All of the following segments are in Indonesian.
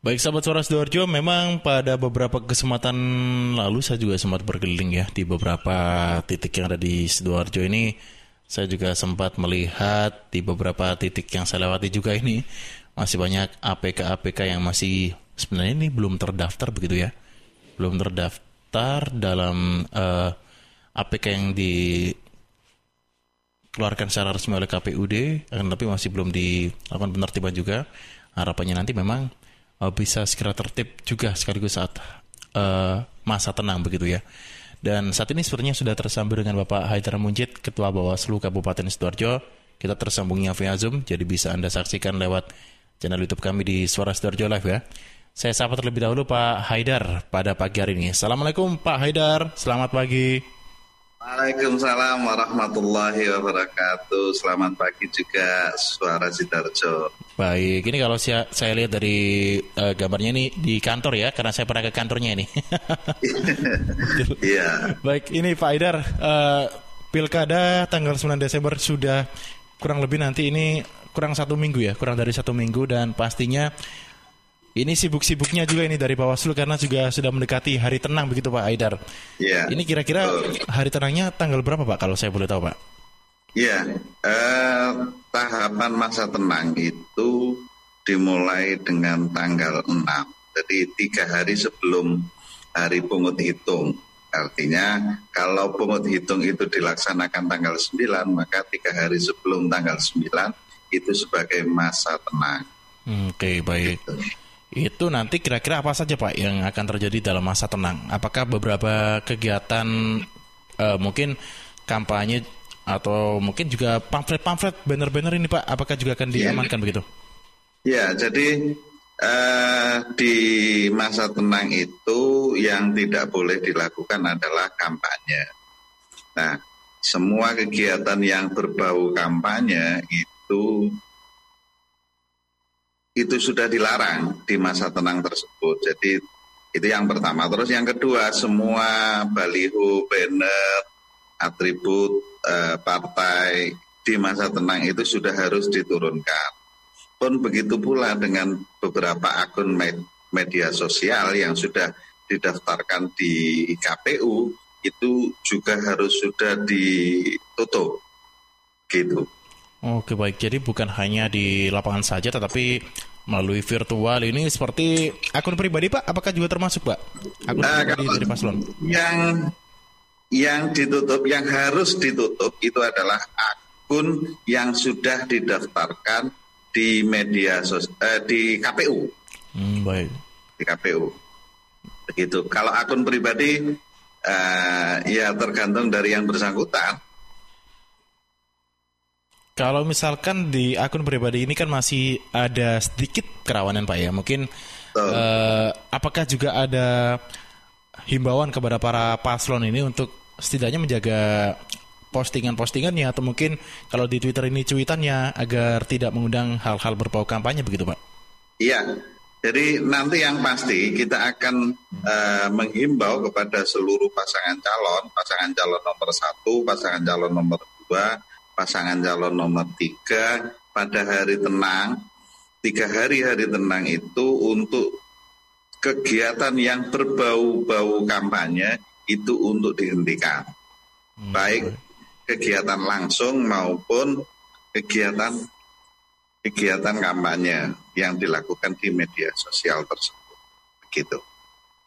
Baik sahabat suara Sidoarjo, memang pada beberapa kesempatan lalu saya juga sempat berkeliling ya di beberapa titik yang ada di Sidoarjo ini. Saya juga sempat melihat di beberapa titik yang saya lewati juga ini masih banyak APK-APK yang masih sebenarnya ini belum terdaftar begitu ya. Belum terdaftar dalam uh, eh, APK yang dikeluarkan secara resmi oleh KPUD, tapi masih belum dilakukan penertiban juga. Harapannya nanti memang uh, bisa segera tertib juga sekaligus saat uh, masa tenang begitu ya. Dan saat ini sepertinya sudah tersambung dengan Bapak Haidar Munjid, Ketua Bawaslu Kabupaten Sidoarjo. Kita tersambungnya via Zoom, jadi bisa Anda saksikan lewat channel YouTube kami di Suara Sidoarjo Live ya. Saya sapa terlebih dahulu Pak Haidar pada pagi hari ini. Assalamualaikum Pak Haidar, selamat pagi. Waalaikumsalam warahmatullahi wabarakatuh. Selamat pagi juga Suara Sidarjo. Baik, ini kalau saya, saya lihat dari uh, gambarnya ini di kantor ya, karena saya pernah ke kantornya ini. Iya. Baik, ini Pak Haidar, uh, pilkada tanggal 9 Desember sudah kurang lebih nanti ini kurang satu minggu ya, kurang dari satu minggu dan pastinya ini sibuk-sibuknya juga ini dari Bawaslu karena juga sudah mendekati hari tenang begitu Pak Aidar. Iya. Ini kira-kira hari tenangnya tanggal berapa Pak kalau saya boleh tahu Pak? Iya, eh, tahapan masa tenang itu dimulai dengan tanggal 6. Jadi tiga hari sebelum hari pungut hitung. Artinya kalau pungut hitung itu dilaksanakan tanggal 9, maka tiga hari sebelum tanggal 9 itu sebagai masa tenang. Oke, okay, baik. Gitu. Itu nanti kira-kira apa saja Pak yang akan terjadi dalam masa tenang? Apakah beberapa kegiatan uh, mungkin kampanye atau mungkin juga pamflet-pamflet banner-banner ini Pak, apakah juga akan iya. diamankan ya. begitu? Ya, jadi uh, di masa tenang itu yang tidak boleh dilakukan adalah kampanye. Nah, semua kegiatan yang berbau kampanye itu itu sudah dilarang di masa tenang tersebut. Jadi itu yang pertama. Terus yang kedua, semua baliho, banner, atribut eh, partai di masa tenang itu sudah harus diturunkan. Pun begitu pula dengan beberapa akun med media sosial yang sudah didaftarkan di KPU itu juga harus sudah ditutup. Gitu. Oke baik, jadi bukan hanya di lapangan saja, tetapi melalui virtual ini seperti akun pribadi Pak, apakah juga termasuk Pak? Akun nah, pribadi dari paslon? Yang yang ditutup, yang harus ditutup itu adalah akun yang sudah didaftarkan di media sos eh, di KPU. Hmm, baik. Di KPU. Begitu. Kalau akun pribadi eh, ya tergantung dari yang bersangkutan kalau misalkan di akun pribadi ini kan masih ada sedikit kerawanan Pak ya. Mungkin uh, apakah juga ada himbauan kepada para paslon ini untuk setidaknya menjaga postingan-postingannya atau mungkin kalau di Twitter ini cuitannya agar tidak mengundang hal-hal berbau kampanye begitu Pak? Iya, jadi nanti yang pasti kita akan uh, menghimbau kepada seluruh pasangan calon, pasangan calon nomor satu, pasangan calon nomor dua, pasangan calon nomor tiga pada hari tenang, tiga hari hari tenang itu untuk kegiatan yang berbau-bau kampanye itu untuk dihentikan. Hmm. Baik kegiatan langsung maupun kegiatan kegiatan kampanye yang dilakukan di media sosial tersebut. Begitu.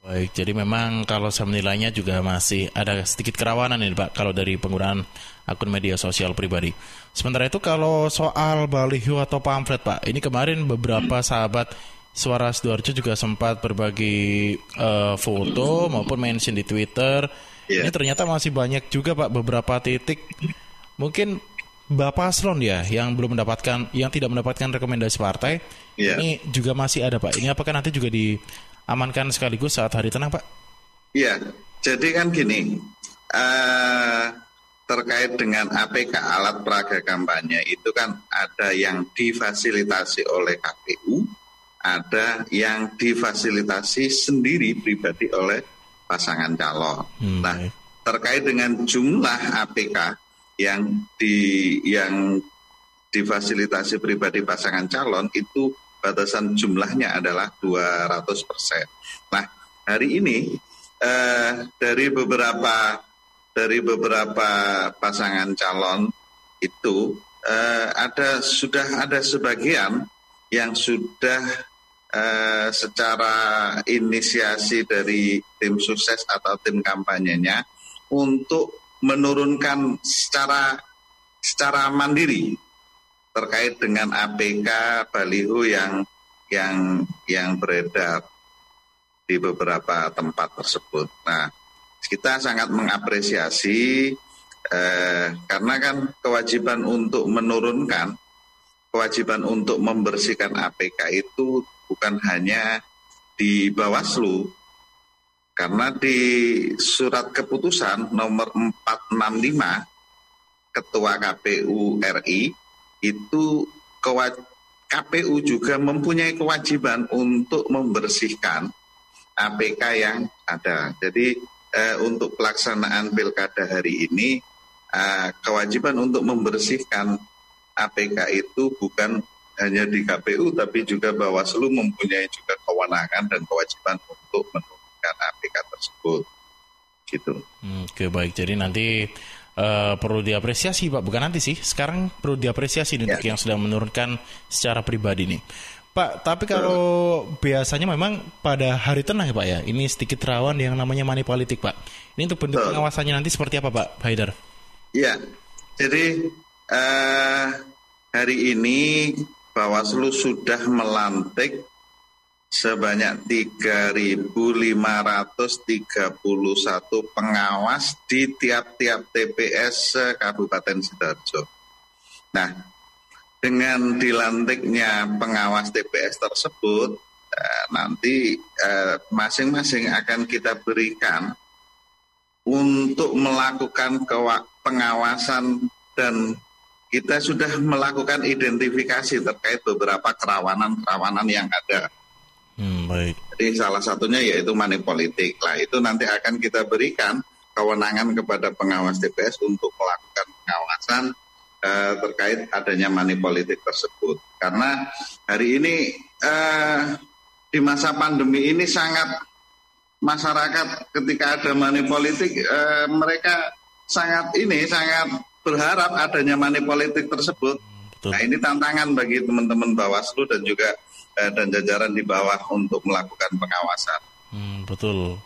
Baik, jadi memang kalau saya menilainya juga masih ada sedikit kerawanan ini Pak kalau dari penggunaan akun media sosial pribadi. Sementara itu kalau soal baliho atau pamflet Pak, ini kemarin beberapa sahabat Suara Sidoarjo juga sempat berbagi uh, foto maupun mention di Twitter. Yeah. Ini ternyata masih banyak juga Pak beberapa titik. Mungkin Bapak Slon ya yang belum mendapatkan yang tidak mendapatkan rekomendasi partai. Yeah. Ini juga masih ada Pak. Ini apakah nanti juga di amankan sekaligus saat hari tenang, Pak? Iya, jadi kan gini, uh, terkait dengan APK alat peraga kampanye itu kan ada yang difasilitasi oleh KPU, ada yang difasilitasi sendiri pribadi oleh pasangan calon. Hmm, nah, terkait dengan jumlah APK yang di yang difasilitasi pribadi pasangan calon itu batasan jumlahnya adalah 200 persen. Nah, hari ini eh, dari beberapa dari beberapa pasangan calon itu eh, ada sudah ada sebagian yang sudah eh, secara inisiasi dari tim sukses atau tim kampanyenya untuk menurunkan secara secara mandiri terkait dengan APK baliho yang yang yang beredar di beberapa tempat tersebut. Nah, kita sangat mengapresiasi eh, karena kan kewajiban untuk menurunkan, kewajiban untuk membersihkan APK itu bukan hanya di Bawaslu, karena di surat keputusan nomor 465 Ketua KPU RI itu KPU juga mempunyai kewajiban untuk membersihkan APK yang ada. Jadi eh, untuk pelaksanaan pilkada hari ini eh, kewajiban untuk membersihkan APK itu bukan hanya di KPU tapi juga Bawaslu mempunyai juga kewenangan dan kewajiban untuk menurunkan APK tersebut. Gitu. Oke baik. Jadi nanti uh, perlu diapresiasi Pak, bukan nanti sih, sekarang perlu diapresiasi ya. untuk yang sudah menurunkan secara pribadi nih. Pak, tapi kalau biasanya memang pada hari tenang ya Pak ya, ini sedikit rawan yang namanya money politik Pak. Ini untuk bentuk pengawasannya nanti seperti apa Pak Haidar? Iya, jadi uh, hari ini Bawaslu sudah melantik sebanyak 3.531 pengawas di tiap-tiap TPS Kabupaten Sidoarjo. Nah, dengan dilantiknya pengawas TPS tersebut, eh, nanti eh, masing-masing eh, akan kita berikan untuk melakukan pengawasan dan kita sudah melakukan identifikasi terkait beberapa kerawanan-kerawanan yang ada Hmm, baik. Jadi salah satunya yaitu money politik. Lah itu nanti akan kita berikan kewenangan kepada pengawas TPS untuk melakukan pengawasan uh, terkait adanya money politik tersebut. Karena hari ini uh, di masa pandemi ini sangat masyarakat ketika ada money politik uh, mereka sangat ini sangat berharap adanya money politik tersebut. Betul. Nah ini tantangan bagi teman-teman Bawaslu dan juga eh, dan jajaran di bawah untuk melakukan pengawasan. Hmm, betul.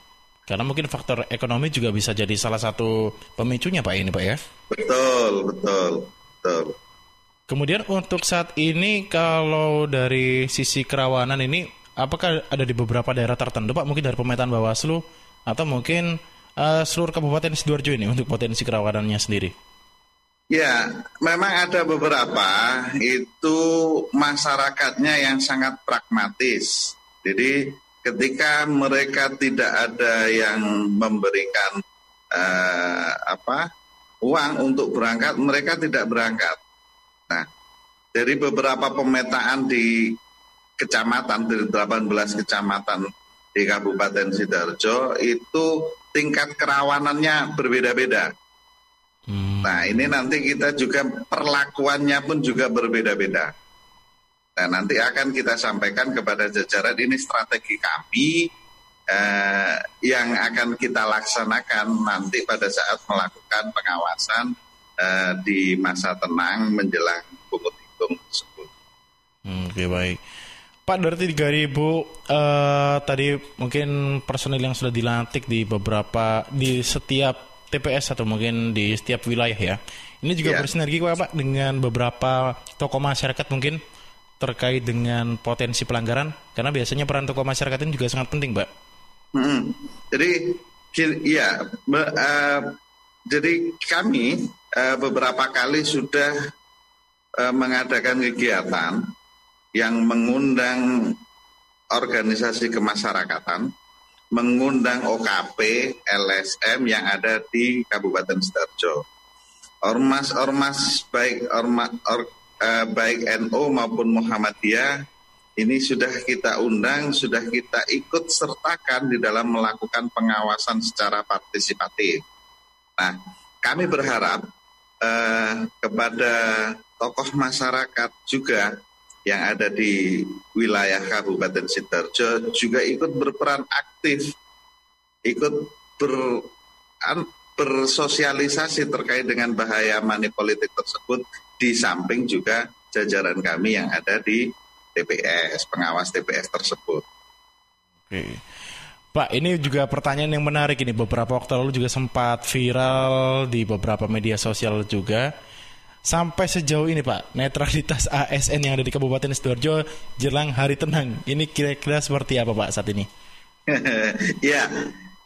Karena mungkin faktor ekonomi juga bisa jadi salah satu pemicunya Pak ini Pak ya? Betul, betul, betul. Kemudian untuk saat ini kalau dari sisi kerawanan ini apakah ada di beberapa daerah tertentu Pak mungkin dari pemetaan Bawaslu atau mungkin uh, seluruh Kabupaten Sidoarjo ini untuk potensi kerawanannya sendiri? Ya, memang ada beberapa itu masyarakatnya yang sangat pragmatis. Jadi ketika mereka tidak ada yang memberikan uh, apa uang untuk berangkat, mereka tidak berangkat. Nah, dari beberapa pemetaan di kecamatan dari 18 kecamatan di Kabupaten Sidoarjo itu tingkat kerawanannya berbeda-beda. Hmm. Nah ini nanti kita juga perlakuannya pun juga berbeda-beda. Nah nanti akan kita sampaikan kepada jajaran ini strategi kami eh, yang akan kita laksanakan nanti pada saat melakukan pengawasan eh, di masa tenang menjelang pungut hitung tersebut. Hmm, Oke okay, baik. Pak dari 3000 uh, tadi mungkin personil yang sudah dilantik di beberapa di setiap TPS atau mungkin di setiap wilayah ya. Ini juga yeah. bersinergi Pak dengan beberapa tokoh masyarakat mungkin terkait dengan potensi pelanggaran karena biasanya peran tokoh masyarakat ini juga sangat penting, Pak. Hmm. Jadi ya uh, jadi kami uh, beberapa kali sudah uh, mengadakan kegiatan yang mengundang organisasi kemasyarakatan mengundang OKP, LSM yang ada di Kabupaten Sidoarjo. Ormas-ormas baik ormas or, uh, baik NU maupun Muhammadiyah ini sudah kita undang, sudah kita ikut sertakan di dalam melakukan pengawasan secara partisipatif. Nah, kami berharap uh, kepada tokoh masyarakat juga yang ada di wilayah Kabupaten Sidoarjo juga ikut berperan aktif, ikut ber, an, bersosialisasi terkait dengan bahaya money politik tersebut di samping juga jajaran kami yang ada di TPS, pengawas TPS tersebut. Oke. Pak, ini juga pertanyaan yang menarik ini. Beberapa waktu lalu juga sempat viral di beberapa media sosial juga Sampai sejauh ini Pak, netralitas ASN yang ada di Kabupaten Sidoarjo jelang hari tenang, ini kira-kira seperti apa Pak saat ini? ya,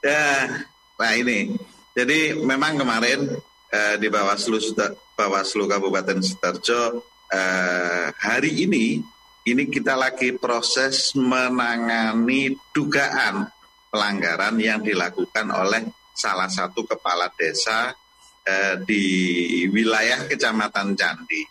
ya, nah ini. Jadi memang kemarin uh, di Bawaslu Bawaslu Kabupaten Sidoarjo uh, hari ini ini kita lagi proses menangani dugaan pelanggaran yang dilakukan oleh salah satu kepala desa eh, di wilayah Kecamatan Candi.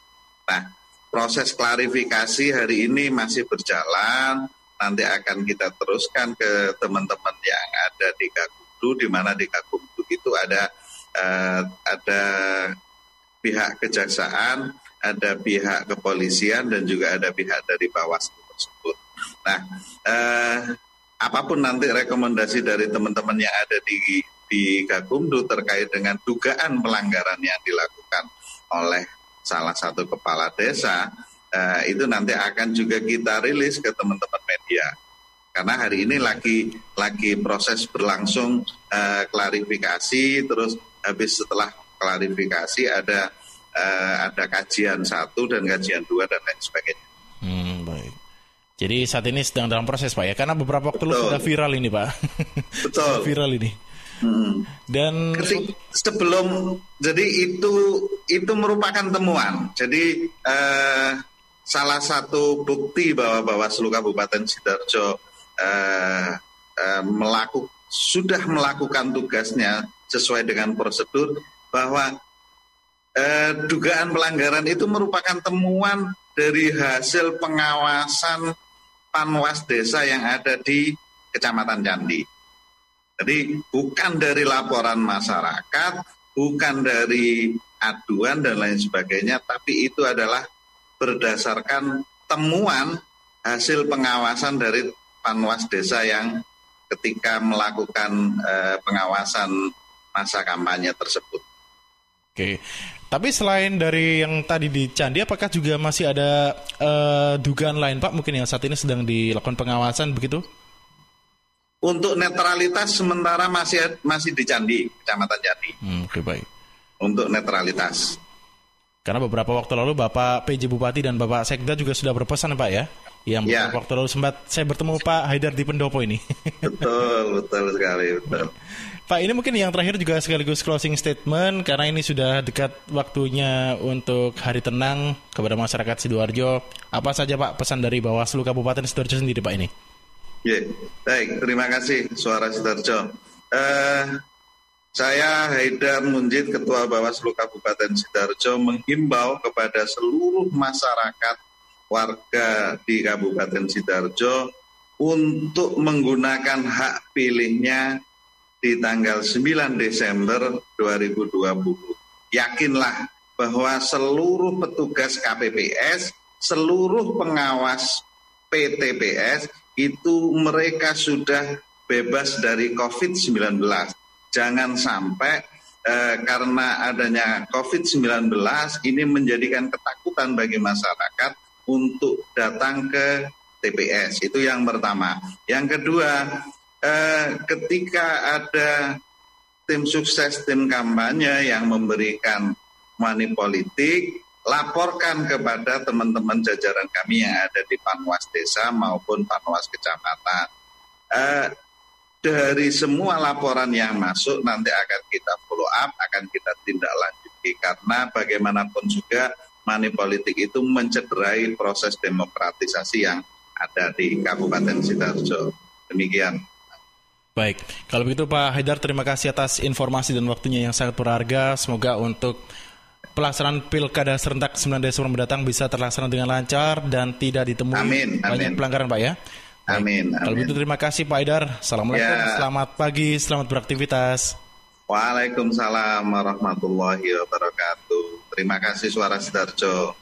Nah, proses klarifikasi hari ini masih berjalan. Nanti akan kita teruskan ke teman-teman yang ada di Gakumdu, di mana di Gakumdu itu ada eh, ada pihak kejaksaan, ada pihak kepolisian, dan juga ada pihak dari Bawaslu tersebut. Nah, eh, apa pun nanti rekomendasi dari teman-teman yang ada di di Gakumdu terkait dengan dugaan pelanggaran yang dilakukan oleh salah satu kepala desa eh, itu nanti akan juga kita rilis ke teman-teman media karena hari ini lagi lagi proses berlangsung eh, klarifikasi terus habis setelah klarifikasi ada eh, ada kajian satu dan kajian dua dan lain sebagainya. Hmm, baik. Jadi saat ini sedang dalam proses pak ya karena beberapa waktu lalu sudah viral ini pak. Betul. viral ini. Hmm. Dan sebelum jadi itu itu merupakan temuan. Jadi eh, salah satu bukti bahwa Bawaslu Kabupaten Sidoarjo eh, eh, melaku, sudah melakukan tugasnya sesuai dengan prosedur bahwa eh, dugaan pelanggaran itu merupakan temuan dari hasil pengawasan panwas desa yang ada di Kecamatan Candi. Jadi bukan dari laporan masyarakat, bukan dari aduan dan lain sebagainya, tapi itu adalah berdasarkan temuan hasil pengawasan dari panwas desa yang ketika melakukan eh, pengawasan masa kampanye tersebut. Oke, tapi selain dari yang tadi di Candi, apakah juga masih ada eh, dugaan lain Pak mungkin yang saat ini sedang dilakukan pengawasan begitu? Untuk netralitas sementara masih masih di Candi, Kecamatan Candi. Hmm, Oke okay, baik. Untuk netralitas. Karena beberapa waktu lalu Bapak PJ Bupati dan Bapak Sekda juga sudah berpesan Pak ya, yang ya. waktu lalu sempat saya bertemu Pak Haidar di Pendopo ini. Betul, betul sekali, betul. Pak, ini mungkin yang terakhir juga sekaligus closing statement karena ini sudah dekat waktunya untuk hari tenang kepada masyarakat Sidoarjo. Apa saja Pak pesan dari Bawaslu Kabupaten Sidoarjo sendiri Pak ini? Ya, baik. Terima kasih Suara Sidoarjo. Uh, saya Haidar Munjid, Ketua Bawaslu Kabupaten Sidoarjo, menghimbau kepada seluruh masyarakat warga di Kabupaten Sidoarjo untuk menggunakan hak pilihnya di tanggal 9 Desember 2020. Yakinlah bahwa seluruh petugas KPPS, seluruh pengawas PTPS itu mereka sudah bebas dari COVID-19. Jangan sampai eh, karena adanya COVID-19 ini menjadikan ketakutan bagi masyarakat untuk datang ke TPS. Itu yang pertama. Yang kedua, eh, ketika ada tim sukses, tim kampanye yang memberikan money politik, laporkan kepada teman-teman jajaran kami yang ada di Panwas Desa maupun Panwas Kecamatan. Eh, dari semua laporan yang masuk nanti akan kita follow up, akan kita tindak lanjuti karena bagaimanapun juga money politik itu mencederai proses demokratisasi yang ada di Kabupaten Sidoarjo. Demikian. Baik, kalau begitu Pak Haidar terima kasih atas informasi dan waktunya yang sangat berharga. Semoga untuk pelaksanaan pilkada serentak 9 Desember mendatang bisa terlaksana dengan lancar dan tidak ditemui amin, banyak pelanggaran Pak ya. Amin, amin. Kalau begitu terima kasih Pak Aidar. Assalamualaikum, ya. selamat pagi, selamat beraktivitas. Waalaikumsalam warahmatullahi wabarakatuh. Terima kasih Suara Sidarjo.